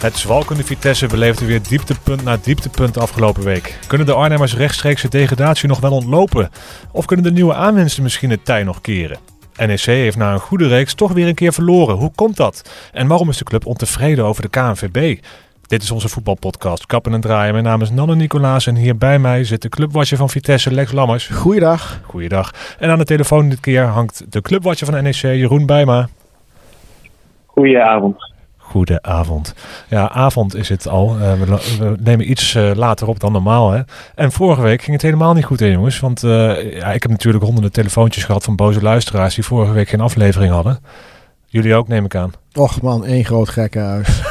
Het zwalkende Vitesse beleefde weer dieptepunt na dieptepunt afgelopen week. Kunnen de Arnhemmers rechtstreeks de degradatie nog wel ontlopen? Of kunnen de nieuwe aanwinsten misschien het tij nog keren? NEC heeft na een goede reeks toch weer een keer verloren. Hoe komt dat? En waarom is de club ontevreden over de KNVB? Dit is onze voetbalpodcast Kappen en Draaien. Mijn naam is Nanne Nicolaas en hier bij mij zit de clubwatcher van Vitesse, Lex Lammers. Goeiedag. Goeiedag. En aan de telefoon dit keer hangt de clubwatcher van NEC, Jeroen Bijma. Goedenavond. Goedenavond. Ja, avond is het al. Uh, we, we, nemen iets uh, later op dan normaal. Hè? En vorige week ging het helemaal niet goed in, jongens. Want uh, ja, ik heb natuurlijk honderden telefoontjes gehad van boze luisteraars die vorige week geen aflevering hadden. Jullie ook, neem ik aan. Och man, één groot gekkenhuis.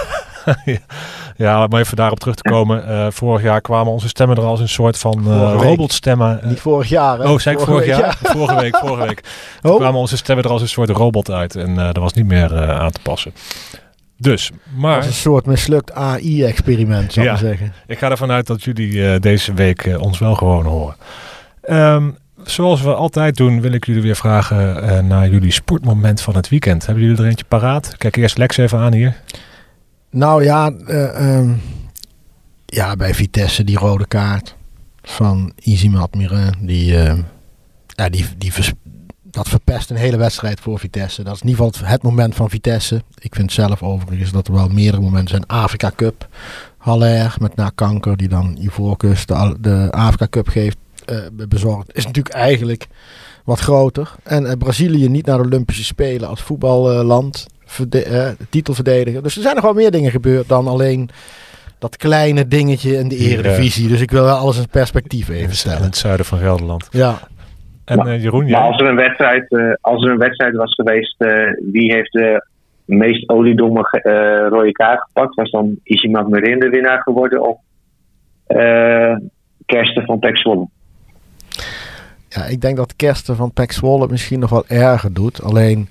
ja, maar even daarop terug te komen. vorig jaar kwamen onze stemmen er als een soort van robotstemmen. Niet vorig jaar, hè? Oh, zei ik vorig jaar? Ja. Vorige week, vorige week. Oh. kwamen onze stemmen er als een soort robot uit. En dat was niet meer aan te passen. Dus, maar... Als een soort mislukt AI-experiment, zou ik ja, zeggen. Ik ga ervan uit dat jullie deze week ons wel gewoon horen. Um, zoals we altijd doen, wil ik jullie weer vragen naar jullie sportmoment van het weekend. Hebben jullie er eentje paraat? Kijk eerst Lex even aan hier. Nou ja, um, ja bij Vitesse die rode kaart van Izzy Admirin. Die, ja, die, die, dat verpest een hele wedstrijd voor Vitesse. Dat is in ieder geval het moment van Vitesse. Ik vind zelf overigens dat er wel meerdere momenten zijn. Afrika Cup, Haller met na kanker, die dan Ivoorkust de, de Afrika Cup geeft, uh, bezorgd. Is natuurlijk eigenlijk wat groter. En uh, Brazilië niet naar de Olympische Spelen als voetballand. Uh, titelverdediger. Dus er zijn nog wel meer dingen gebeurd dan alleen dat kleine dingetje in de eredivisie. Dus ik wil wel alles in perspectief even stellen. In het zuiden van Gelderland. Ja. En maar, uh, Jeroen, maar als er een wedstrijd, uh, als er een wedstrijd was geweest, uh, wie heeft de meest oliedomme rode kaart gepakt? Was dan Isimat Merin de winnaar geworden of Kersten van Pek Zwolle? Ja, ik denk dat Kersten van Pek Zwolle misschien nog wel erger doet. Alleen,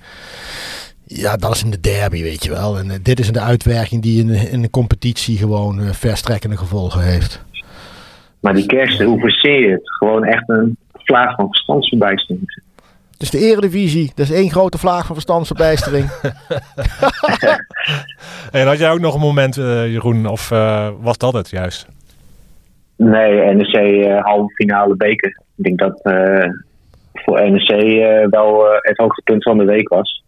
ja, dat is in de derby, weet je wel. En dit is de uitwerking die in de, in de competitie gewoon verstrekkende gevolgen heeft. Maar die Kersten, hoe verseer je het? Gewoon echt een vlaag van verstandsverbijstering. Dus de eredivisie, dat is één grote vlaag van verstandsverbijstering. en had jij ook nog een moment, uh, Jeroen, of uh, was dat het juist? Nee, NEC uh, halve finale beker. Ik denk dat voor NEC wel het hoogtepunt van de week was.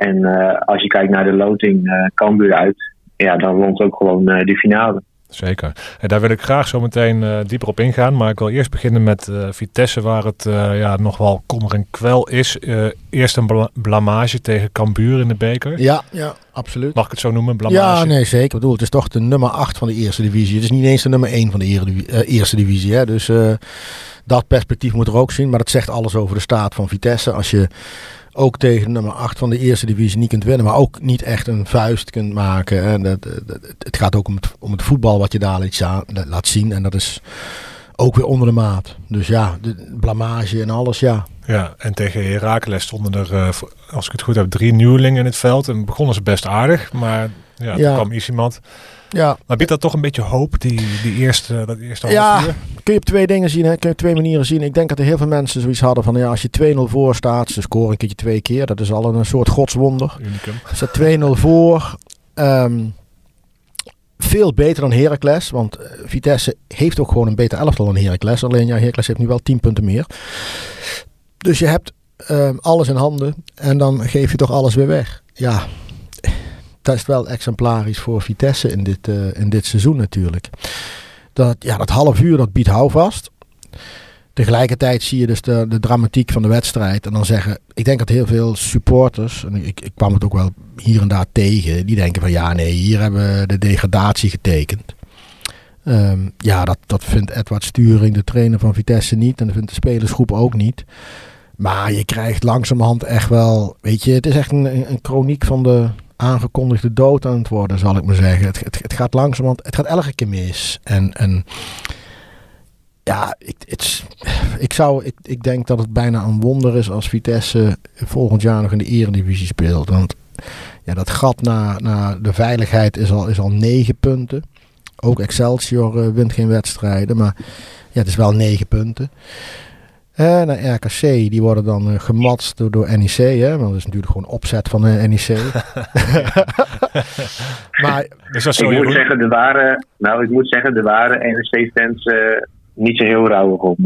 En als je kijkt naar de loting, uh, Cambuur uit, ja, dan won ook gewoon de finale. Zeker. En daar wil ik graag zo meteen uh, dieper op ingaan. Maar ik wil eerst beginnen met uh, Vitesse, waar het uh, ja, nog wel kommer en kwel is. eerst een bla blamage tegen Cambuur in de beker. Ja, ja, absoluut. Mag ik het zo noemen? Blamage? Ja, nee, zeker. Ik bedoel, het is toch de nummer 8 van de eerste divisie. Het is niet eens de nummer 1 van de eerste, eerste divisie. Hè? Dus dat perspectief moet er ook zien. Maar dat zegt alles over de staat van Vitesse. Als je ook tegen nummer 8 van de eerste divisie niet kunt winnen, maar ook niet echt een vuist kunt maken. En dat, dat, het gaat ook om het, om het voetbal wat je daar laat zien. En dat is ook weer onder de maat. Dus ja, de blamage en alles, ja. Ja, en tegen Heracles stonden er, uh, als ik het goed heb, drie nieuwelingen in het veld. En begonnen ze best aardig, maar ja, ja. kwam iemand. Ja. Maar biedt dat toch een beetje hoop, die, die eerste, dat eerste ja, half uur? kun je op twee dingen zien, hè? kun je op twee manieren zien. Ik denk dat er heel veel mensen zoiets hadden van, ja, als je 2-0 voor staat, ze scoren een keertje twee keer, dat is al een soort godswonder. Unicum. Ze 2-0 voor, um, veel beter dan Heracles, want Vitesse heeft ook gewoon een beter elftal dan Heracles. Alleen ja, Heracles heeft nu wel 10 punten meer. Dus je hebt um, alles in handen en dan geef je toch alles weer weg. Ja, is wel exemplarisch voor Vitesse in dit, uh, in dit seizoen natuurlijk. Dat, ja, dat half uur dat biedt houvast. Tegelijkertijd zie je dus de, de dramatiek van de wedstrijd. En dan zeggen, ik denk dat heel veel supporters, en ik, ik kwam het ook wel hier en daar tegen, die denken van ja nee, hier hebben we de degradatie getekend. Um, ja, dat, dat vindt Edward Sturing, de trainer van Vitesse, niet. En dat vindt de spelersgroep ook niet. Maar je krijgt langzamerhand echt wel, weet je, het is echt een, een chroniek van de, aangekondigde dood aan het worden, zal ik maar zeggen. Het, het, het gaat langzamerhand, het gaat elke keer mis. En, ja, ik, ik, zou, ik, ik denk dat het bijna een wonder is als Vitesse volgend jaar nog in de eredivisie speelt. Want ja, dat gat naar, naar de veiligheid is al, is al negen punten. Ook Excelsior uh, wint geen wedstrijden, maar ja, het is wel negen punten. Uh, naar RKC, die worden dan uh, gematst door, door NEC. Hè? Want dat is natuurlijk gewoon opzet van de NEC. maar, dus dat ik, moet zeggen, de ware, nou, ik moet zeggen, de ware NEC-fans uh, niet zo heel rouwig om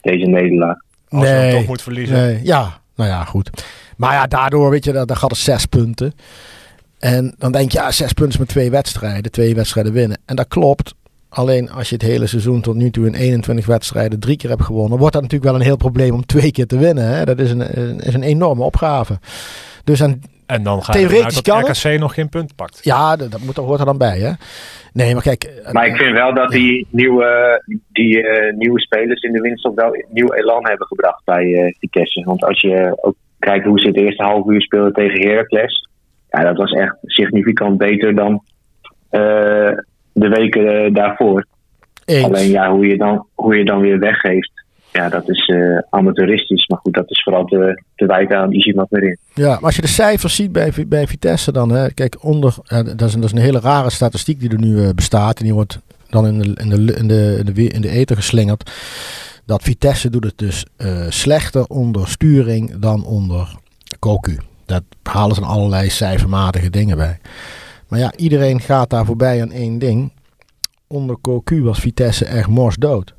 deze nederlaag. Als nee, je toch moet verliezen. Nee, ja, nou ja, goed. Maar ja, daardoor, weet je, dan gaat het zes punten. En dan denk je, ja, zes punten met twee wedstrijden, twee wedstrijden winnen. En dat klopt. Alleen als je het hele seizoen tot nu toe in 21 wedstrijden drie keer hebt gewonnen, wordt dat natuurlijk wel een heel probleem om twee keer te winnen. Hè? Dat is een, is een enorme opgave. Dus en, en dan gaat theoretisch dat RKC nog geen punt pakt. Ja, dat, dat moet, hoort er dan bij. Hè? Nee, maar kijk. Eh, maar ik vind wel dat die, nieuwe, die uh, nieuwe spelers in de winst wel nieuw elan hebben gebracht bij uh, Vitesse. Want als je ook kijkt hoe ze het eerste half uur speelden tegen Heracles. Ja, dat was echt significant beter dan de weken eh, daarvoor. Alleen ja, hoe je, dan, hoe je dan weer weggeeft, ja, dat is uh, amateuristisch. Maar goed, dat is vooral te, te wijten aan Isimat erin. Ja, maar als je de cijfers ziet bij, bij Vitesse dan, hè, kijk, onder, uh, dat, is een, dat is een hele rare statistiek die er nu uh, bestaat. En die wordt dan in de, in de, in de, in de, in de eten geslingerd. Dat Vitesse doet het dus slechter onder sturing dan onder Cocu. Dat halen ze allerlei cijfermatige dingen bij. Maar ja, iedereen gaat daar voorbij aan één ding. Onder Cocu was Vitesse echt morsdood.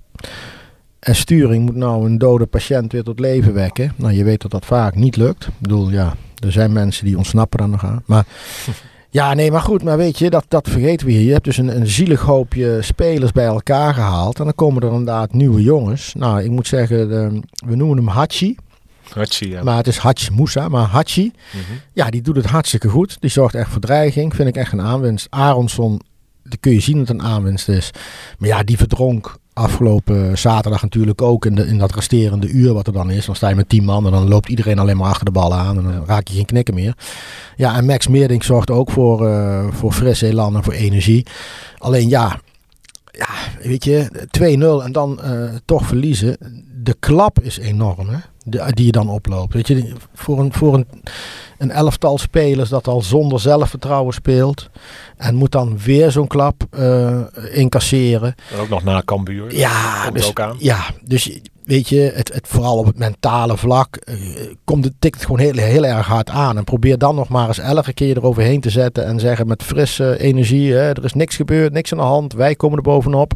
En sturing moet nou een dode patiënt weer tot leven wekken. Nou, je weet dat dat vaak niet lukt. Ik bedoel, ja, er zijn mensen die ontsnappen dan nog aan. Maar ja, nee, maar goed, maar weet je, dat, dat vergeten we hier. Je hebt dus een, een zielig hoopje spelers bij elkaar gehaald. En dan komen er inderdaad nieuwe jongens. Nou, ik moet zeggen, de, we noemen hem Hachi. Hachi, ja. Maar het is Hachi Moussa, maar Hachi, mhm. ja, die doet het hartstikke goed. Die zorgt echt voor dreiging, vind ik echt een aanwinst. Aronson, dan kun je zien dat het een aanwinst is. Maar ja, die verdronk afgelopen zaterdag natuurlijk ook in, de, in dat resterende uur wat er dan is. Dan sta je met tien man en dan loopt iedereen alleen maar achter de bal aan. En dan raak je geen knikken meer. Ja, en Max Meerding zorgt ook voor, uh, voor fris elan en voor energie. Alleen ja, ja weet je, 2-0 en dan uh, toch verliezen. De klap is enorm, hè? die je dan oploopt. Weet je, voor een, voor een, een elftal spelers dat al zonder zelfvertrouwen speelt. En moet dan weer zo'n klap uh, incasseren. En ook nog na Cambuur. Ja, dus, ook aan. ja, dus weet je, het, het, vooral op het mentale vlak uh, komt het, tikt het gewoon heel, heel erg hard aan. En probeer dan nog maar eens elke keer eroverheen te zetten en zeggen met frisse energie, hè, er is niks gebeurd, niks aan de hand, wij komen er bovenop.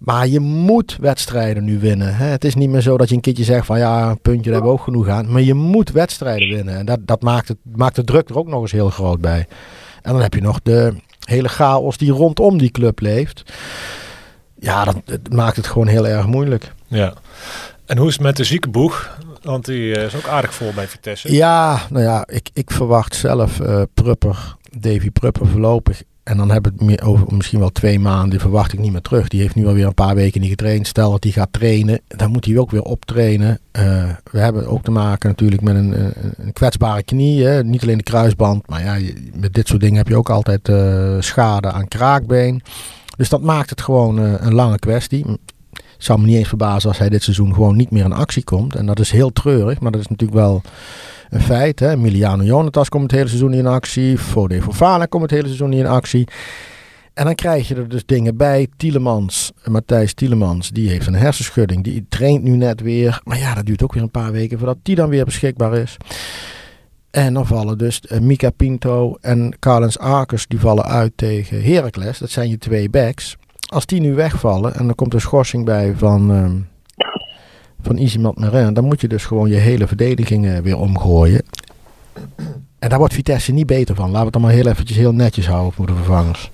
Maar je moet wedstrijden nu winnen. Hè? Het is niet meer zo dat je een keertje zegt van ja, een puntje, daar hebben we ook genoeg aan. Maar je moet wedstrijden winnen. En dat, dat maakt, het, maakt de druk er ook nog eens heel groot bij. En dan heb je nog de hele chaos die rondom die club leeft. Ja, dat, maakt het gewoon heel erg moeilijk. Ja. En hoe is het met de ziekenboeg? Want die eh, is ook aardig vol bij Vitesse. Ja, nou ja, ik, ik verwacht zelf uh, Prupper, Davy Prupper voorlopig en dan hebben we het over misschien wel twee maanden, verwacht ik niet meer terug. Die heeft nu alweer een paar weken niet getraind. Stel dat hij gaat trainen, dan moet hij ook weer optrainen. Uh, we hebben ook te maken natuurlijk met een, een kwetsbare knie. Hè? Niet alleen de kruisband, maar ja, met dit soort dingen heb je ook altijd uh, schade aan kraakbeen. Dus dat maakt het gewoon uh, een lange kwestie. Het zou me niet eens verbazen als hij dit seizoen gewoon niet meer in actie komt. En dat is heel treurig, maar dat is natuurlijk wel een feit. Hè. Emiliano Jonatas komt het hele seizoen niet in actie. Fode Fofana komt het hele seizoen niet in actie. En dan krijg je er dus dingen bij. Tielemans, Matthijs Tielemans, die heeft een hersenschudding. Die traint nu net weer. Maar ja, dat duurt ook weer een paar weken voordat die dan weer beschikbaar is. En dan vallen dus uh, Mika Pinto en Carlens Akers, die vallen uit tegen Heracles. Dat zijn je twee backs. Als die nu wegvallen en dan komt een schorsing bij van... Ehm, van Izimat Marin, dan moet je dus gewoon je hele verdediging weer omgooien. En daar wordt Vitesse niet beter van. Laten we het dan maar heel eventjes heel netjes houden voor de vervangers.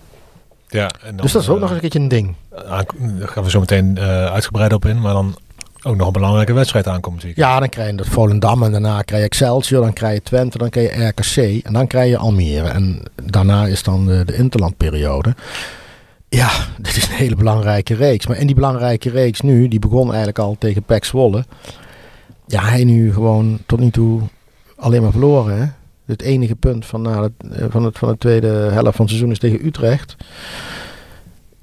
Ja, en dan, dus dat is ook nog eens een keertje een ding. Daar gaan we zo meteen uh, uitgebreid op in. Maar dan ook nog een belangrijke wedstrijd aankomt. Zie ik. Ja, dan krijg je dat Volendam en daarna krijg je Excelsior, dan krijg je Twente, dan krijg je RKC en dan krijg je Almere. En daarna is dan de, de interlandperiode. Ja, dit is een hele belangrijke reeks. Maar in die belangrijke reeks nu, die begon eigenlijk al tegen Pek Zwolle. Ja, hij nu gewoon tot nu toe alleen maar verloren. Hè? Het enige punt van, het, eh, van, het, van de tweede helft van het seizoen is tegen Utrecht.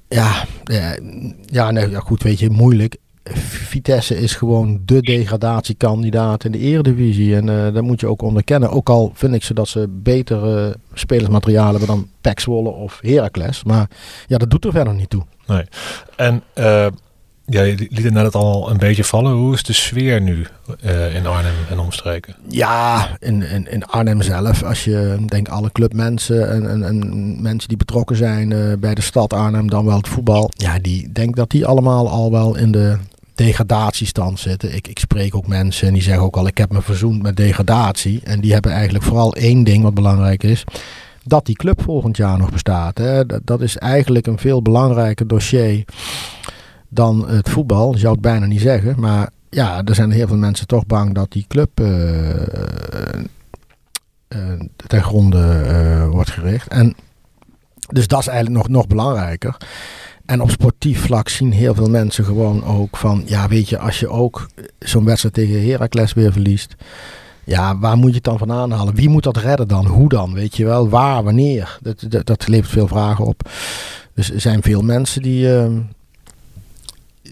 Ja, ja, ja, nee, ja goed, weet je, moeilijk. Vitesse is gewoon de degradatiekandidaat in de eredivisie. En uh, dat moet je ook onderkennen. Ook al vind ik ze dat ze betere spelersmaterialen hebben dan Pek Zwolle of Heracles. Maar ja, dat doet er verder niet toe. Nee. En uh, Ja, je liet het net al een beetje vallen. Hoe is de sfeer nu uh, in Arnhem en omstreken? Ja, in, in, in Arnhem zelf. Als je denkt alle clubmensen en, en, en mensen die betrokken zijn bij de stad Arnhem, dan wel het voetbal. Ja, die denk dat die allemaal al wel in de degradatiestand zitten. Ik, ik spreek ook mensen en die zeggen ook al, ik heb me verzoend met degradatie. En die hebben eigenlijk vooral één ding wat belangrijk is. Dat die club volgend jaar nog bestaat. Hè. Dat, dat is eigenlijk een veel belangrijker dossier dan het voetbal. Je zou het bijna niet zeggen. Maar ja, er zijn heel veel mensen toch bang dat die club uh, ten gronde wordt gericht. En dus dat is eigenlijk nog, nog belangrijker. En op sportief vlak zien heel veel mensen gewoon ook van, ja weet je, als je ook zo'n wedstrijd tegen Heracles weer verliest, ja, waar moet je het dan van aanhalen? Wie moet dat redden dan? Hoe dan? Weet je wel? Waar? Wanneer? Dat, dat, dat levert veel vragen op. Dus er zijn veel mensen die, uh,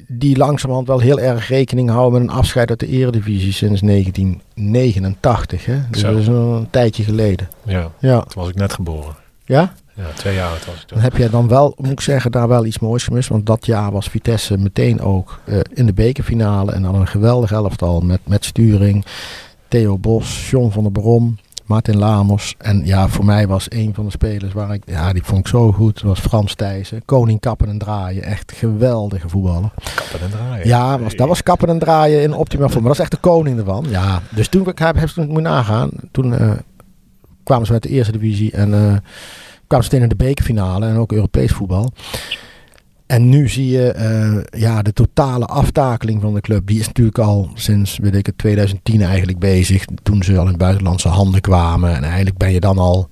die langzamerhand wel heel erg rekening houden met een afscheid uit de eredivisie sinds 1989. Hè? Dus dat is een tijdje geleden. Ja, ja, toen was ik net geboren. Ja? Ja, twee jaar oud was toen. Dan heb jij dan wel, moet ik zeggen, daar wel iets moois gemist. Want dat jaar was Vitesse meteen ook uh, in de bekerfinale. En dan een geweldig elftal met, met sturing. Theo Bos, John van der Brom, Martin Lamos. En ja, voor mij was een van de spelers waar ik, ja, die vond ik zo goed. Dat was Frans Thijssen. Koning kappen en draaien. Echt geweldige voetballer. Kappen en draaien. Ja, was, dat was kappen en draaien in optimaal vorm. Maar dat is echt de koning ervan. Ja, dus toen ik heb, heb ik moet nagaan. Toen uh, kwamen ze met de eerste divisie en uh, kwamen ze in de bekerfinale en ook Europees voetbal. En nu zie je uh, ja, de totale aftakeling van de club. Die is natuurlijk al sinds weet ik, 2010 eigenlijk bezig. Toen ze al in buitenlandse handen kwamen. En eigenlijk ben je dan al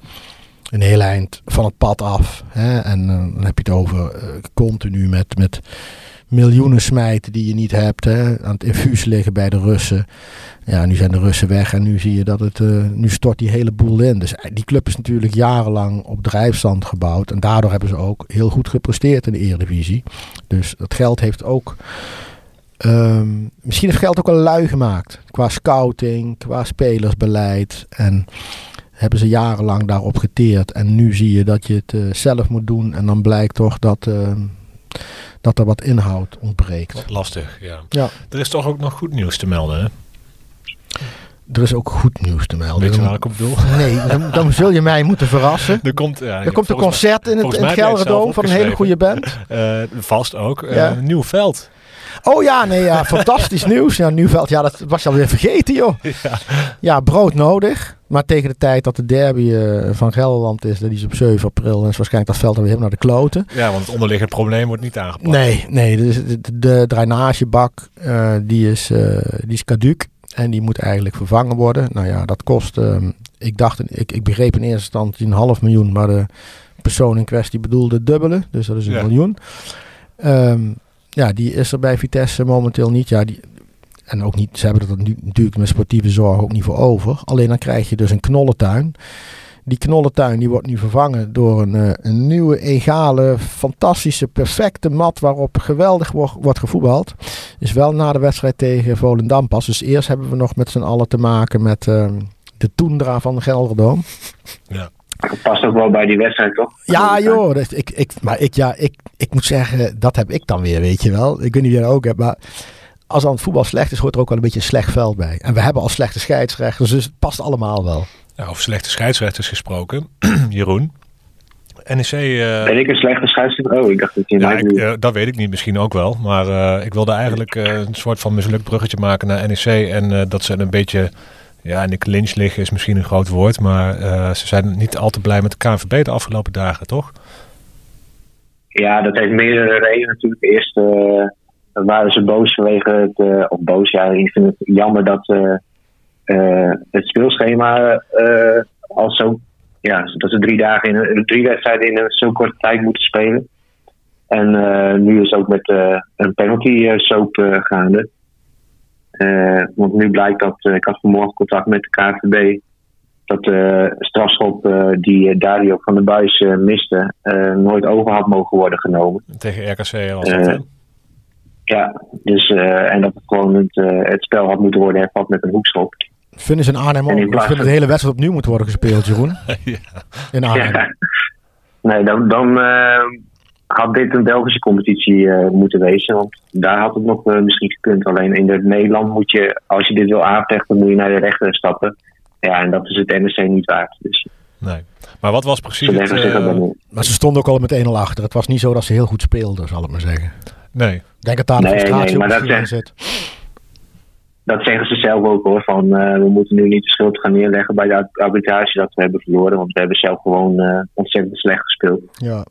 een heel eind van het pad af. Hè? En uh, dan heb je het over uh, continu met, met miljoenen smijten die je niet hebt. Hè? Aan het infuus liggen bij de Russen. Ja, nu zijn de Russen weg en nu zie je dat het, uh, nu stort die hele boel in. Dus die club is natuurlijk jarenlang op drijfstand gebouwd. En daardoor hebben ze ook heel goed gepresteerd in de Eredivisie. Dus dat geld heeft ook, um, misschien heeft geld ook een lui gemaakt. Qua scouting, qua spelersbeleid. En hebben ze jarenlang daarop geteerd. En nu zie je dat je het uh, zelf moet doen. En dan blijkt toch dat... Uh, dat er wat inhoud ontbreekt. Lastig, ja. ja. Er is toch ook nog goed nieuws te melden, hè? Er is ook goed nieuws te melden. Weet je waar ik op bedoel? Nee, dan, dan zul je mij moeten verrassen. Er komt, ja, er komt een concert in het, in het Gelderdoom van een hele goede band. Uh, vast ook. Uh, ja. Een nieuw veld. Oh ja, nee, ja, fantastisch nieuws. Ja, Nieuwveld, ja, dat was je alweer vergeten, joh. Ja. ja, brood nodig. Maar tegen de tijd dat de derby uh, van Gelderland is, dat is op 7 april, en is waarschijnlijk dat veld weer helemaal naar de kloten. Ja, want het onderliggend probleem wordt niet aangepakt. Nee, nee, dus de, de, de drainagebak, uh, die, is, uh, die is caduc. En die moet eigenlijk vervangen worden. Nou ja, dat kost, ehm, ik dacht, ik, ik begreep in eerste instantie een half miljoen, maar de persoon in kwestie bedoelde het dubbele. Dus dat is een ja. miljoen. Um, ja, die is er bij Vitesse momenteel niet. Ja, die, en ook niet, ze hebben er natuurlijk met sportieve zorg ook niet voor over. Alleen dan krijg je dus een knollentuin. Die knollentuin die wordt nu vervangen door een, uh, een nieuwe, egale, fantastische, perfecte mat waarop geweldig wordt, wordt gevoetbald. Is wel na de wedstrijd tegen Volendam pas. Dus eerst hebben we nog met z'n allen te maken met uh, de toendra van de Gelderdoom. Ja. Dat past ook wel bij die wedstrijd, toch? Ja, joh. Dat, ik, ik, maar ik, ja, ik, ik moet zeggen, dat heb ik dan weer, weet je wel. Ik weet niet wie dat ook hebt, maar als dan het voetbal slecht is, hoort er ook wel een beetje een slecht veld bij. En we hebben al slechte scheidsrechters, dus het past allemaal wel. Ja, over slechte scheidsrechters gesproken, Jeroen. NEC... Uh, ben ik een slechte scheidsrechter? Oh, ik dacht dat je... Ja, ik, uh, dat weet ik niet, misschien ook wel. Maar uh, ik wilde eigenlijk een soort van mislukt bruggetje maken naar NEC. En dat ze een beetje... Ja, in de clinch liggen is misschien een groot woord. Maar ze zijn niet al te blij met de KNVB de afgelopen dagen, toch? Ja, dat heeft meerdere redenen natuurlijk. Eerst uh, waren ze boos vanwege het, uh, of boos, ja, ik vind het jammer dat het speelschema al zo, ja, dat ze drie dagen in drie wedstrijden in een zo korte tijd moeten spelen. En nu is ook met een penalty soap gaande. Want nu blijkt dat, ik had vanmorgen contact met de KVB, dat de strafschop uh, die Dario van der Buis uh, miste, uh, nooit over had mogen worden genomen. Tegen RKC was dat, hè? Ja, dus, en dat het gewoon het, het spel had moeten worden hervat met een hoekschop. Vinden ze in Arnhem ook? Ik vind de hele wedstrijd opnieuw moet worden gespeeld, Jeroen? ja. In Arnhem. Ja. Nee, dan, dan, had dit een Belgische competitie eh, moeten wezen. Want daar had het nog eh, misschien gekund. Alleen in het Nederland moet je, als je dit wil aanvechten, moet je naar de rechter stappen. Ja, en dat is het NEC niet waard. Dus Nee. Maar wat was precies ze het... leggen zich dan in. Maar ze stonden ook al met 1-0 achter. Het was niet zo dat ze heel goed speelden, zal ik maar zeggen. nee. Ik denk dat daar de Nee, frustratie nee, maar dat zegt- zit. Dat zeggen ze zelf ook hoor. Van, eh, we moeten nu niet de schuld gaan neerleggen bij de arbitrage dat we hebben verloren. Want we hebben zelf gewoon eh, ontzettend slecht gespeeld. Ja.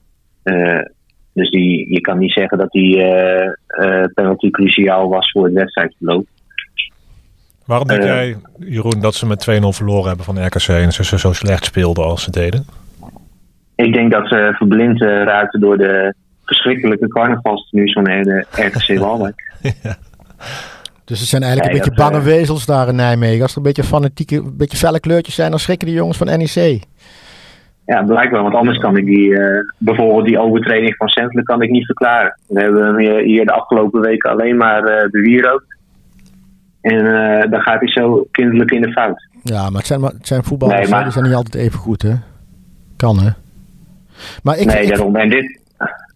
Dus die, je kan niet zeggen dat die eh, eh, penalty cruciaal was voor het wedstrijdverloop. Waarom denk Eh. jij, Jeroen, dat ze met 2-0 verloren hebben van RKC en ze ze zo slecht speelden als ze deden? Ik denk dat ze verblind raakten door de verschrikkelijke carnavalstenues van de RKC Waalwijk. Dus het zijn eigenlijk een beetje bange wezels daar in Nijmegen. Als er een beetje fanatieke, een beetje felle kleurtjes zijn, dan schrikken die jongens van NEC. Ja, blijkbaar, want anders kan ik die, eh, bijvoorbeeld die overtreding van Sentler kan ik niet verklaren. We hebben hem hier, de afgelopen weken alleen maar eh bewierookt. En eh, dan gaat hij zo kinderlijk in de fout. Ja, maar het zijn, maar, het zijn voetballers, Nee, maar- hè, die zijn niet altijd even goed, hè? Kan, hè? Maar ik, nee, ik- daarom. En dit,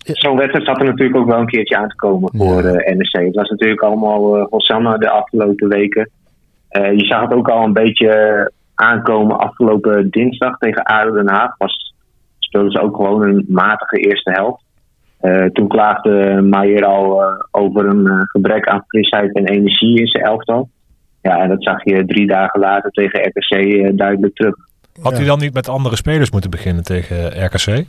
zo'n wedstrijd zat er natuurlijk ook wel een keertje aan te komen voor Ja. NEC. Het was natuurlijk allemaal uh, Hosanna de afgelopen weken. Je zag het ook al een beetje aankomen afgelopen dinsdag tegen ADO Den Haag. Was, speelden ze ook gewoon een matige eerste helft. Eh, toen klaagde Maier al eh, over een eh, gebrek aan frisheid en energie in zijn elftal. Ja, en dat zag je drie dagen later tegen RKC duidelijk terug. Had hij dan niet met andere spelers moeten beginnen tegen RKC?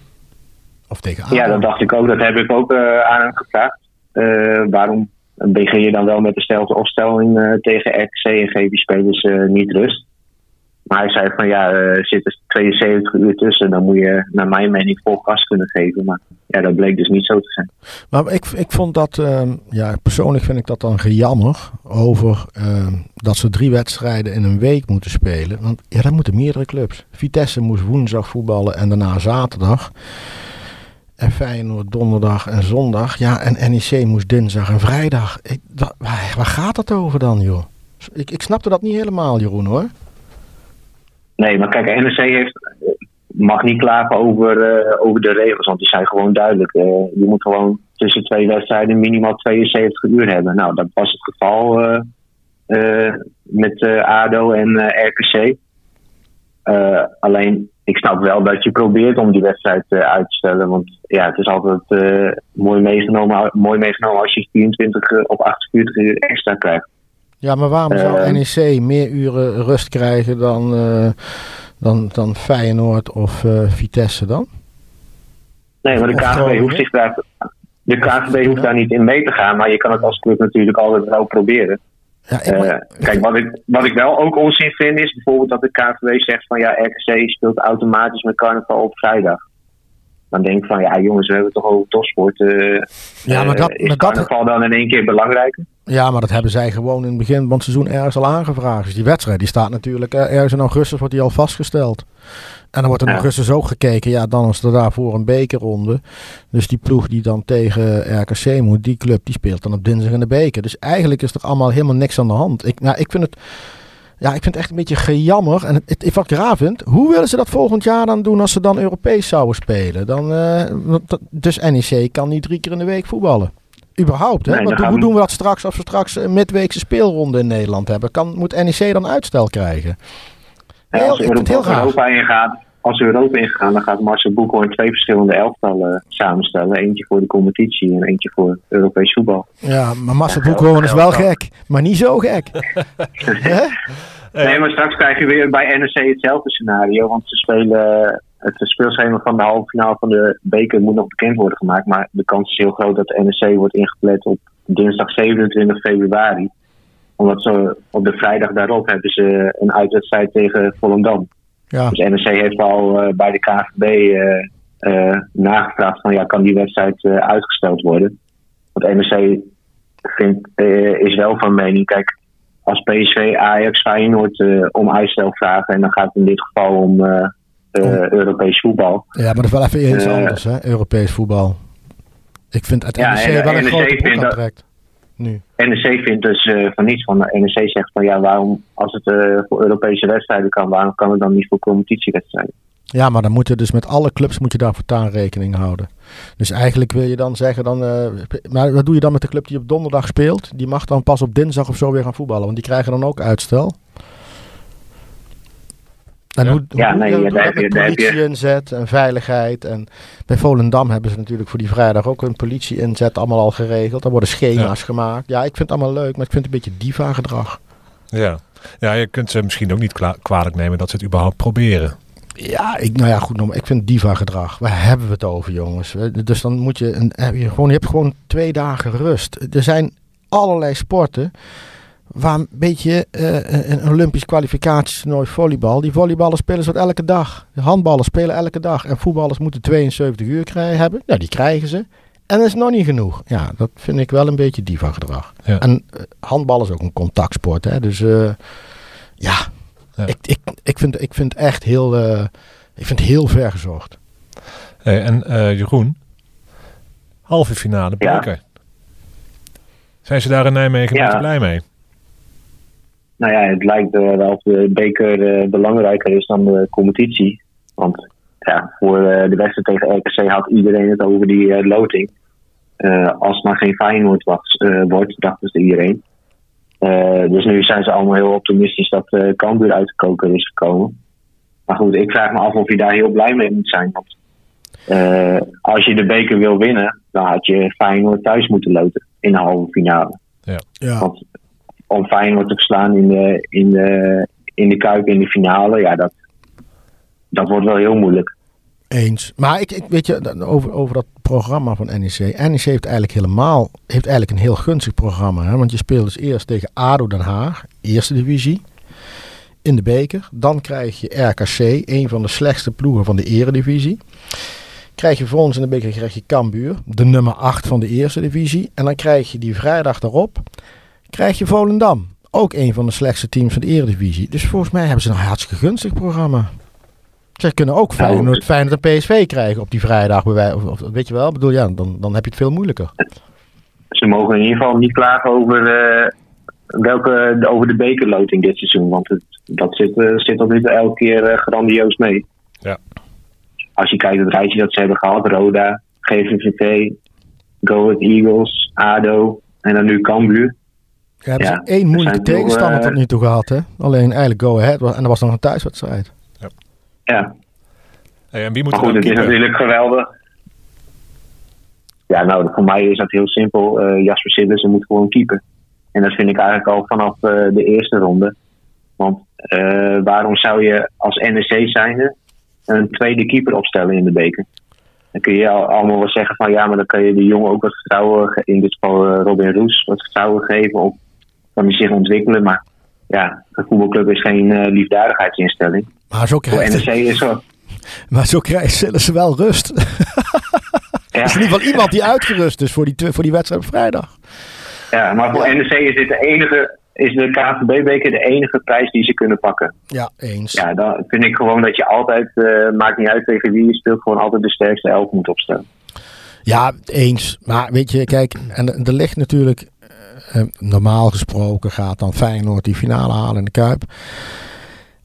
Of tegen ADO. Ja, dat dacht ik ook. Dat heb ik ook eh, aan hem gevraagd. Eh, waarom begin je dan wel met dezelfde opstelling eh, tegen RKC en geef die spelers eh, niet rust? Maar hij zei van ja, eh, er zitten 72 uur tussen. Dan moet je naar mijn mening vol gas kunnen geven. Maar ja, dat bleek dus niet zo te zijn. Maar ik, ik vond dat, ehm, ja, persoonlijk vind ik dat dan gejammer over ehm, dat ze drie wedstrijden in een week moeten spelen. Want ja, dat moeten meerdere clubs. Vitesse moest woensdag voetballen en daarna zaterdag. En Feyenoord donderdag en zondag. Ja, en NEC moest dinsdag en vrijdag. Waar, waar gaat het over dan, joh? Ik, ik snapte dat niet helemaal, Jeroen, hoor. Nee, maar kijk, NEC heeft, mag niet klagen over, eh, over de regels. Want die zijn gewoon duidelijk. Eh, je moet gewoon tussen twee wedstrijden minimaal 72 uur hebben. Nou, dat was het geval eh, eh, met eh, ADO en eh, RKC. Eh, alleen, ik snap wel dat je probeert om die wedstrijd eh, uit te stellen. Want ja, het is altijd eh, mooi, meegenomen, mooi meegenomen als je 24 eh, of 48 uur extra krijgt. Ja, maar waarom zou Ehm. NEC meer uren rust krijgen dan, eh, dan, dan Feyenoord of eh, Vitesse dan? Nee, maar de Groningen. hoeft zich daar. De KVB hoeft daar niet in mee te gaan, maar je kan het als club natuurlijk altijd wel proberen. Ja, ik, Eh, kijk, wat ik, wat ik wel ook onzin vind is bijvoorbeeld dat de KVB zegt van ja, RKC speelt automatisch met carnaval op vrijdag. Dan denk ik van ja, jongens, we hebben toch over topsport. Ja, maar dat- is maar dat- carnaval dan in één keer belangrijker? Ja, maar dat hebben zij gewoon in het begin van het seizoen ergens al aangevraagd. Dus die wedstrijd die staat natuurlijk eh, ergens in augustus wordt die al vastgesteld. En dan wordt in Ja. augustus ook gekeken. Ja, dan is er daarvoor een bekerronde. Dus die ploeg die dan tegen RKC moet, die club, die speelt dan op dinsdag in de beker. Dus eigenlijk is er allemaal helemaal niks aan de hand. Ik, nou, ik vind het... Ja, ik vind het echt een beetje gejammer. En het, het, wat ik raar vind, hoe willen ze dat volgend jaar dan doen als ze dan Europees zouden spelen? Dan, eh, dus NEC kan niet drie keer in de week voetballen. Überhaupt, hè? Nee, gaan hoe we- doen we dat straks als we straks een midweekse speelronde in Nederland hebben? Kan, moet NEC dan uitstel krijgen? Ja, Heel- als ik vind het Europa, heel. Europa ingaat, als we Europa ingaan, dan gaat Marcel Boekhoorn twee verschillende elftallen samenstellen. Eentje voor de competitie en eentje voor Europees voetbal. Ja, maar Marcel Ja, Boekhoorn is wel gek. Maar niet zo gek. Nee, maar straks krijg je weer bij NEC hetzelfde scenario. Want ze spelen het speelschema van de halve finale van de beker moet nog bekend worden gemaakt. Maar de kans is heel groot dat de NEC wordt ingepland op dinsdag 27 februari. Omdat ze op de vrijdag daarop hebben ze een uitwedstrijd tegen Volendam. Ja, Dus NEC heeft al eh, bij de KVB eh, eh, nagevraagd van ja, kan die wedstrijd uitgesteld worden? Want NEC vindt, is wel van mening, kijk, als PSV, Ajax, Feyenoord om uitstel vragen en dan gaat het in dit geval om eh, Europees voetbal. ja maar dat is wel even iets Eh, anders, hè? Europees voetbal. Ik vind het NEC en- wel een NEC grote broek vindt dat- aantrekt. Nu. NEC vindt dus eh, van niets van. NEC zegt van ja, waarom als het voor Europese wedstrijden kan, waarom kan het dan niet voor competitiewedstrijden? Ja, maar dan moet je dus met alle clubs moet je daar voortaan rekening houden. Dus eigenlijk wil je dan zeggen, dan, uh, maar wat doe je dan met de club die op donderdag speelt? Die mag dan pas op dinsdag of zo weer gaan voetballen, want die krijgen dan ook uitstel. En ja. hoe, hoe ja, nee, daar heb je- heb je- politie inzet en veiligheid? En bij Volendam hebben ze natuurlijk voor die vrijdag ook een politie inzet allemaal al geregeld. Er worden schema's gemaakt. Ja, ik vind het allemaal leuk, maar ik vind het een beetje diva gedrag. Ja. ja, je kunt ze misschien ook niet kwa- kwalijk nemen dat ze het überhaupt proberen. Ja, ik, nou ja, goed, nou, ik vind diva gedrag. Waar hebben we het over, jongens? Dus dan moet je, een, heb je, gewoon, je hebt gewoon twee dagen rust. Er zijn allerlei sporten waar een beetje eh, een Olympisch kwalificatietoernooi volleybal. Die volleyballers spelen ze elke dag. De handballen spelen elke dag. En voetballers moeten 72 uur krijgen, hebben. Ja, die krijgen ze. En dat is nog niet genoeg. Ja, dat vind ik wel een beetje diva gedrag. Ja. En eh, handbal is ook een contactsport, hè. Dus eh, ja, Ja. Ik, ik, ik, vind, ik vind echt heel, eh, ik vind heel ver gezocht. Hey, en eh, Jeroen, halve finale Ja. beker. Zijn ze daar in Nijmegen Ja. niet blij mee? Nou ja, het lijkt eh, wel of de beker eh, belangrijker is dan de competitie. Want ja, voor eh, de wedstrijd tegen RKC had iedereen het over die eh, loting. Eh, als het maar geen Feyenoord was, eh, wordt, dacht dus iedereen. Eh, dus nu zijn ze allemaal heel optimistisch dat eh Cambuur uit de koker is gekomen. Maar goed, ik vraag me af of je daar heel blij mee moet zijn. Want eh, als je de beker wil winnen, dan had je Feyenoord thuis moeten loten in de halve finale. Ja. Want om Feyenoord te verslaan in de, in de, in de Kuip in de finale, ja, dat, dat wordt wel heel moeilijk. Eens. Maar ik, ik weet je, over, over dat programma van NEC. NEC heeft eigenlijk helemaal, heeft eigenlijk een heel gunstig programma. Hè? Want je speelt dus eerst tegen ADO Den Haag, eerste divisie, in de beker. Dan krijg je RKC, een van de slechtste ploegen van de eredivisie. Krijg je volgens in de beker krijg je Cambuur, de nummer 8 van de eerste divisie. En dan krijg je die vrijdag daarop, krijg je Volendam. Ook een van de slechtste teams van de eredivisie. Dus volgens mij hebben ze een hartstikke gunstig programma. Ze kunnen ook Feyenoord, Feyenoord en PSV krijgen op die vrijdag. Of, of- weet je wel, Ik bedoel, ja, dan, dan heb je het veel moeilijker. Ze mogen in ieder geval niet klagen over, eh, welke, over de bekerloting dit seizoen. Want het, dat zit, eh, zit toe elke keer eh, grandioos mee. Ja. Als je kijkt het rijtje dat ze hebben gehad, Roda, GVVV, Go Ahead Eagles, ADO en dan nu Cambuur. Ja, hebben Ja, ze één moeilijke tegenstander eh, tot nu toe gehad. Hè? Alleen eigenlijk Go Ahead. En dat was nog een thuiswedstrijd. Ja, Hey, en wie moet Maar goed, dan het is keeper? natuurlijk geweldig. Ja, nou, voor mij is dat heel simpel. Eh, Jasper Sillissen moet gewoon keeper. En dat vind ik eigenlijk al vanaf eh, de eerste ronde. Want eh, waarom zou je als NEC zijnde een tweede keeper opstellen in de beker? Dan kun je al- allemaal wel zeggen van ja, maar dan kan je de jongen ook wat vertrouwen, in dit geval eh, Robin Roes, wat vertrouwen geven. Of kan hij zich ontwikkelen. Maar ja, een voetbalclub is geen eh, liefdadigheidsinstelling. Maar zo krijgt, NEC is zo. maar zo krijgt ze wel rust. Ja. Is in ieder geval iemand die uitgerust is voor die, voor die wedstrijd op vrijdag. Ja, maar voor NEC is dit de enige, is de KNVB-beker de enige prijs die ze kunnen pakken. Ja, eens. Ja, dan vind ik gewoon dat je altijd, eh, maakt niet uit tegen wie je speelt, gewoon altijd de sterkste elf moet opstellen. Ja, eens. Maar weet je, kijk, en er ligt natuurlijk, normaal gesproken gaat dan Feyenoord die finale halen in de Kuip.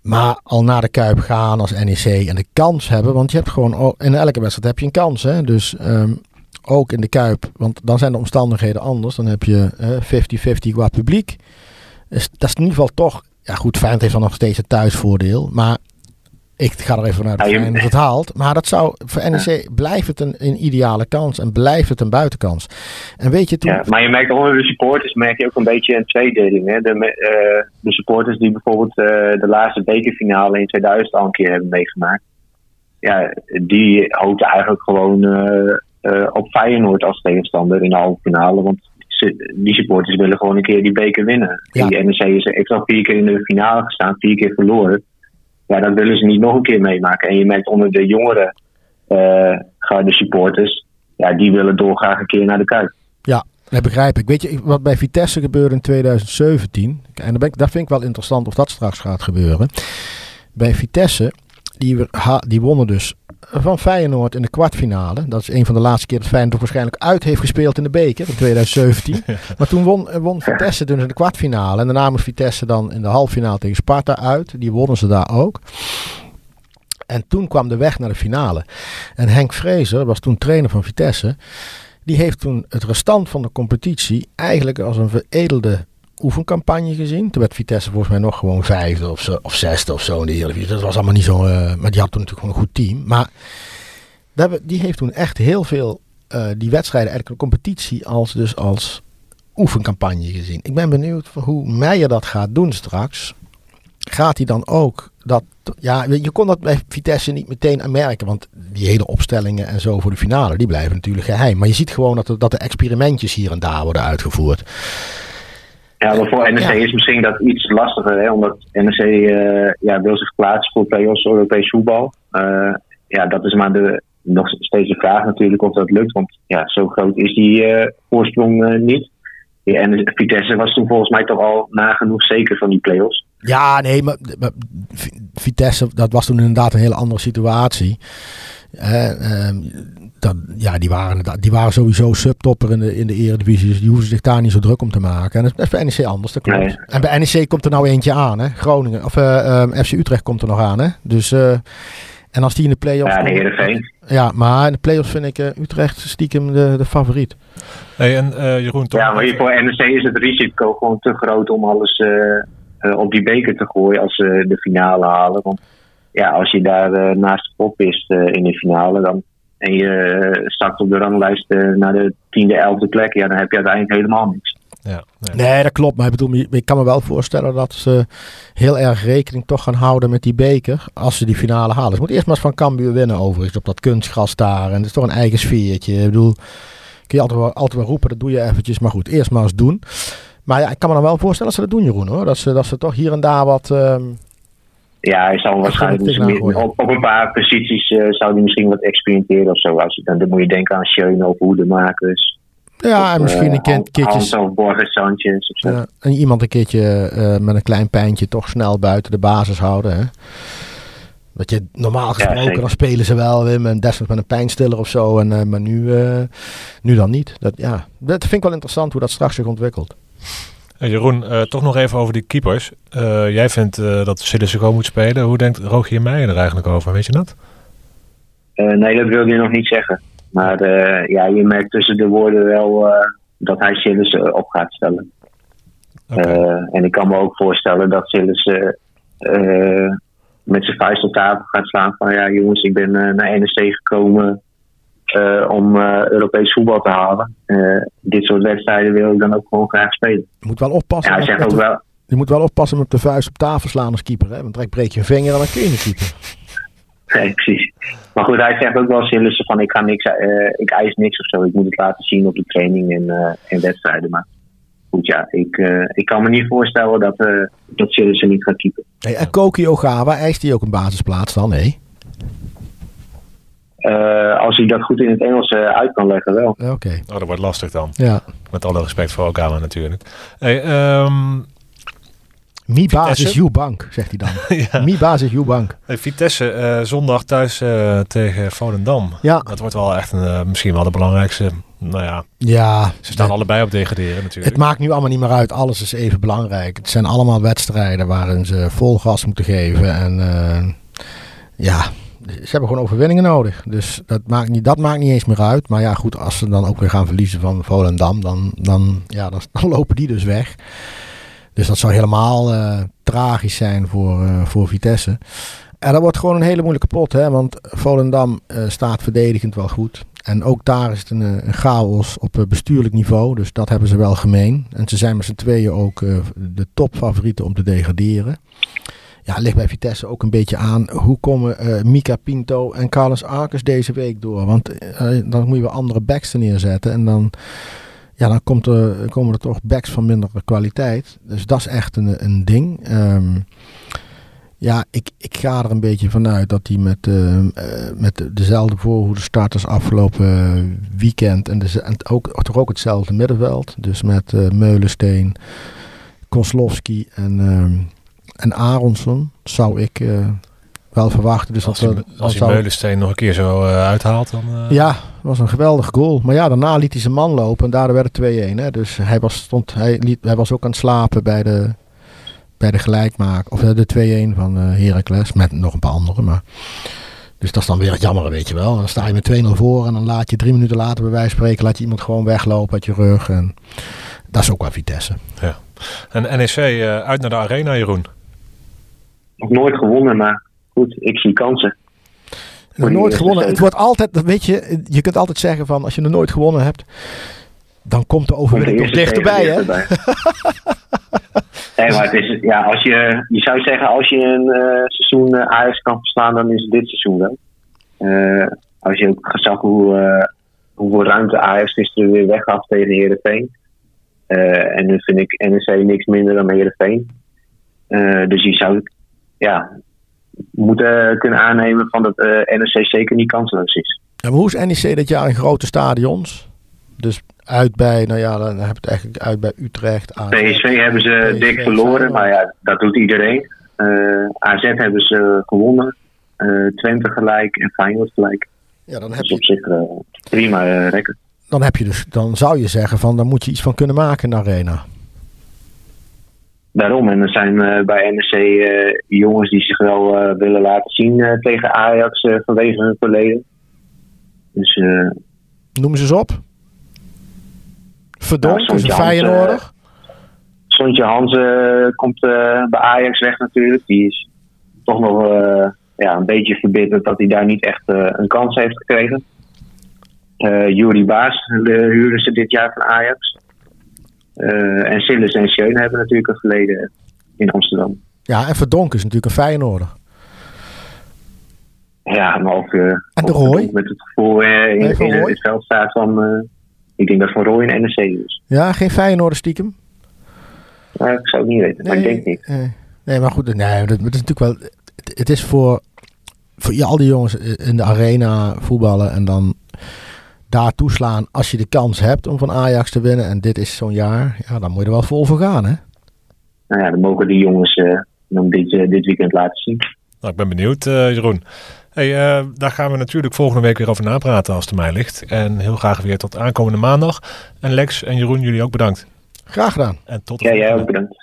Maar al naar de Kuip gaan als NEC en de kans hebben, want je hebt gewoon, in elke wedstrijd heb je een kans. Hè? Dus ehm, ook in de Kuip, want dan zijn de omstandigheden anders. Dan heb je eh, 50-50 qua publiek. Dus dat is in ieder geval toch, ja goed, Feyenoord heeft dan nog steeds het thuisvoordeel. Maar ik ga er even vanuit dat Feyenoord het haalt. Maar dat zou, voor NEC blijft het een, een ideale kans en blijft het een buitenkans. En weet je, toen, Ja, maar je merkt onder de supporters merk je ook een beetje een tweedeling. Hè? De, eh, de supporters die bijvoorbeeld eh, de laatste bekerfinale in 2000 al een keer hebben meegemaakt. Ja, die hoopten eigenlijk gewoon eh, op Feyenoord als tegenstander in de halve finale. Want die supporters willen gewoon een keer die beker winnen. Ja. Die NEC is, heeft al vier keer in de finale gestaan, vier keer verloren. Ja, dat willen ze niet nog een keer meemaken. En je merkt onder de jongere eh de supporters, ja, die willen doorgaan een keer naar de Kuip. Ja, dat begrijp ik. Weet je, wat bij Vitesse gebeurde in 2017, en daar, ben ik, daar vind ik wel interessant of dat straks gaat gebeuren. Bij Vitesse, die, wonnen dus van Feyenoord in de kwartfinale. Dat is een van de laatste keer dat Feyenoord waarschijnlijk uit heeft gespeeld in de beker, in 2017. Maar toen won, eh, won Vitesse dus in de kwartfinale. En daarna moest Vitesse dan in de halffinale tegen Sparta uit. Die wonnen ze daar ook. En toen kwam de weg naar de finale. En Henk Vrezer was toen trainer van Vitesse. Die heeft toen het restant van de competitie eigenlijk als een veredelde oefencampagne gezien. Toen werd Vitesse volgens mij nog gewoon vijfde of, zo, of zesde of zo in de. Dat was allemaal niet zo... Uh, maar die had toen natuurlijk gewoon een goed team. Maar die heeft toen echt heel veel uh, die wedstrijden, eigenlijk een competitie, als dus als oefencampagne gezien. Ik ben benieuwd hoe Meijer dat gaat doen straks. Gaat hij dan ook dat. Ja, je kon dat bij Vitesse niet meteen merken. Want die hele opstellingen en zo voor de finale, die blijven natuurlijk geheim. Maar je ziet gewoon dat, er, dat de experimentjes hier en daar worden uitgevoerd. Ja, maar voor NEC is misschien dat iets lastiger, hè? omdat NEC uh, ja, wil zich plaatsen voor play-offs Europees voetbal. Uh, ja, dat is maar de, nog steeds de vraag natuurlijk of dat lukt. Want ja, zo groot is die uh, voorsprong niet. En Vitesse was toen volgens mij toch al nagenoeg zeker van die play-offs. Ja, nee, maar, maar, Vitesse, dat was toen inderdaad een hele andere situatie. Uh, dat, ja, die waren, die waren sowieso subtopper in de, in de eredivisie. Dus die hoeven zich daar niet zo druk om te maken. En dat is bij NEC anders, dat klopt. Nee. En bij NEC komt er nou eentje aan, hè. Groningen, of uh, um, FC Utrecht komt er nog aan, hè. Dus... Uh, en als die in de play-offs... Ja, de Heerenveen. Ja, maar in de play-offs vind ik uh, Utrecht stiekem de, de favoriet. Hey, en uh, Jeroen... Toch ja, maar hier voor NEC is het risico gewoon te groot om alles uh, op die beker te gooien als ze de finale halen. Want ja, als je daar naast de pop is in de finale dan, en je start op de ranglijst naar de tiende, elfde plek, ja, dan heb je uiteindelijk helemaal niks. Ja, nee. nee. dat klopt. Maar ik bedoel, ik kan me wel voorstellen dat ze heel erg rekening toch gaan houden met die beker als ze die finale halen. Ze moeten eerst maar eens van Cambuur winnen overigens op dat kunstgras daar. En het is toch een eigen sfeertje. Ik bedoel, kun je altijd wel, altijd wel roepen, dat doe je eventjes. Maar goed, eerst maar eens doen. Maar ja, ik kan me dan wel voorstellen dat ze dat doen, Jeroen. Hoor. Dat, ze, dat ze toch hier en daar wat... Um, ja, hij zal waarschijnlijk misschien, op, op een paar posities uh, zou hij misschien wat experimenteren of zo. Als je, dan, dan moet je denken aan Schöne of Hoedemakers. Ja, en misschien een keer, keertje... of Borges Sanchez of zo. Ja, en iemand een keertje uh, met een klein pijntje toch snel buiten de basis houden. Hè? Dat je normaal gesproken, ja, dan spelen ze wel weer met, desnoods met een pijnstiller of zo. En, maar nu, nu dan niet. Dat, ja, dat vind ik wel interessant hoe dat straks zich ontwikkelt. Jeroen, toch nog even over die keepers. jij vindt dat Sillissen moet spelen. Hoe denkt Rogier Meijer er eigenlijk over? Weet je dat? nee, dat wil je nog niet zeggen. Maar uh, ja, je merkt tussen de woorden wel uh, dat hij Sillis uh, op gaat stellen. Okay. en ik kan me ook voorstellen dat Sillis met zijn vuist op tafel gaat slaan van ja jongens, ik ben naar NEC gekomen om Europees voetbal te halen. dit soort wedstrijden wil ik dan ook gewoon graag spelen. Je moet wel oppassen. Ja, hij zegt ook wel, je moet wel oppassen met de vuist op tafel slaan als keeper. Hè? Want direct breek je een vinger en dan kun je niet keeper. Nee, precies. Maar goed, hij zegt ook wel Sillissen van ik, ga niks, ik eis niks of zo. Ik moet het laten zien op de training en, en wedstrijden. Maar goed, ja, ik, ik kan me niet voorstellen dat, dat Sillissen niet gaat keepen. Hey, en Koki Ogawa, eist hij ook een basisplaats dan, nee? Als hij dat goed in het Engels uit kan leggen, wel. Oké. Okay. Oh, dat wordt lastig dan. Ja. Met alle respect voor Ogawa natuurlijk. Hey, um, Mi basis uw bank, zegt hij dan. ja. Mi basis uw bank. Hey, Vitesse uh, zondag thuis uh, tegen Volendam. Ja. Dat wordt wel echt een, uh, misschien wel de belangrijkste. Nou ja, ja ze staan allebei op degraderen natuurlijk. Het maakt nu allemaal niet meer uit. Alles is even belangrijk. Het zijn allemaal wedstrijden waarin ze vol gas moeten geven. En ja, ze hebben gewoon overwinningen nodig. Dus dat maakt, niet, dat maakt niet eens meer uit. Maar ja, goed, als ze dan ook weer gaan verliezen van Volendam, dan, dan, ja, dan, lopen die dus weg. Dus dat zou helemaal uh, tragisch zijn voor, uh, voor Vitesse. En dat wordt gewoon een hele moeilijke pot. Hè? Want Volendam uh, staat verdedigend wel goed. En ook daar is het een, een chaos op bestuurlijk niveau. Dus dat hebben ze wel gemeen. En ze zijn met z'n tweeën ook de topfavorieten om te degraderen. Ja, ligt bij Vitesse ook een beetje aan. Hoe komen Mika Pinto en Carlos Arkes deze week door? Want dan moet je weer andere backs neerzetten. En dan ja, dan komt er, komen er toch backs van mindere kwaliteit. Dus dat is echt een, een ding. Um, ja, ik, ik ga er een beetje vanuit dat hij met, uh, met dezelfde voorhoede starters afgelopen weekend en, de, en ook, toch ook hetzelfde middenveld. Dus met Meulensteen, Koslowski en, uh, en Aronson zou ik wel verwachten. Dus als, dat, hij, als Meulensteen nog een keer zo uithaalt, dan... Ja, was een geweldig goal. Maar ja, daarna liet hij zijn man lopen en daardoor werd het 2-1. Dus hij was, stond, hij, liet, hij was ook aan het slapen bij de, bij de gelijkmaak, of de 2-1 van Heracles, met nog een paar anderen. Maar, dus dat is dan weer het jammer, weet je wel. Dan sta je met 2-0 voor en dan laat je drie minuten later bij wijze van spreken, laat je iemand gewoon weglopen uit je rug. En dat is ook wel Vitesse. Ja. En NEC uit naar de arena, Jeroen? Nog nooit gewonnen, maar goed, ik zie kansen. Nog nooit gewonnen. Het wordt altijd, weet je, je kunt altijd zeggen van als je nog nooit gewonnen hebt, dan komt de overwinning nog dichterbij, hè? nee, maar het is, ja, als je, je zou zeggen, als je een uh, seizoen uh, Ajax kan verslaan, dan is het dit seizoen wel. Uh, als je ook zag hoe, hoeveel ruimte Ajax gisteren weer weggaf tegen Heerenveen. en nu vind ik NEC niks minder dan Heerenveen. dus je zou ja, moeten kunnen aannemen van dat NEC zeker niet kansloos is. En hoe is NEC dit jaar in grote stadions? Dus uit bij, nou ja, dan heb je het eigenlijk uit bij Utrecht. AZ. PSV hebben ze dik verloren, maar ja, dat doet iedereen. Uh, AZ hebben ze gewonnen. Uh, Twente gelijk en Feyenoord gelijk. Ja, dan heb dus je... op zich uh, prima record. Dan, heb je dus, dan zou je zeggen van, dan moet je iets van kunnen maken in de arena. Daarom, en er zijn bij NEC jongens die zich wel willen laten zien tegen Ajax vanwege hun verleden. Dus, Noem ze eens op. Verdonk nou, is een Feyenoorder. Sontje Hansen komt bij Ajax weg natuurlijk. Die is toch nog ja, een beetje verbitterd dat hij daar niet echt een kans heeft gekregen. Jury Baas huren ze dit jaar van Ajax. En Sillis en Schöne hebben natuurlijk een verleden in Amsterdam. Ja, en Verdonk is natuurlijk een Feyenoorder. Ja, maar of, en de Roy? met het gevoel in, in, in het veld staat van ik denk dat Van Rooij een NEC is. Ja, geen Feyenoord stiekem? Nou, ik zou het niet weten, maar ik denk niet. Nee, maar goed, nee, dat, is natuurlijk wel... Het, is voor, voor al die jongens in de arena voetballen en dan daar toeslaan als je de kans hebt om van Ajax te winnen. En dit is zo'n jaar, ja, dan moet je er wel vol voor gaan, hè? Nou ja, dan mogen die jongens uh, dit, uh, dit weekend laten zien. Nou, ik ben benieuwd, uh, Jeroen. Hey, uh, daar gaan we natuurlijk volgende week weer over napraten als het mij ligt. En heel graag weer tot aankomende maandag. En Lex en Jeroen, jullie ook bedankt. Graag gedaan. En tot de ja, jij ook bedankt.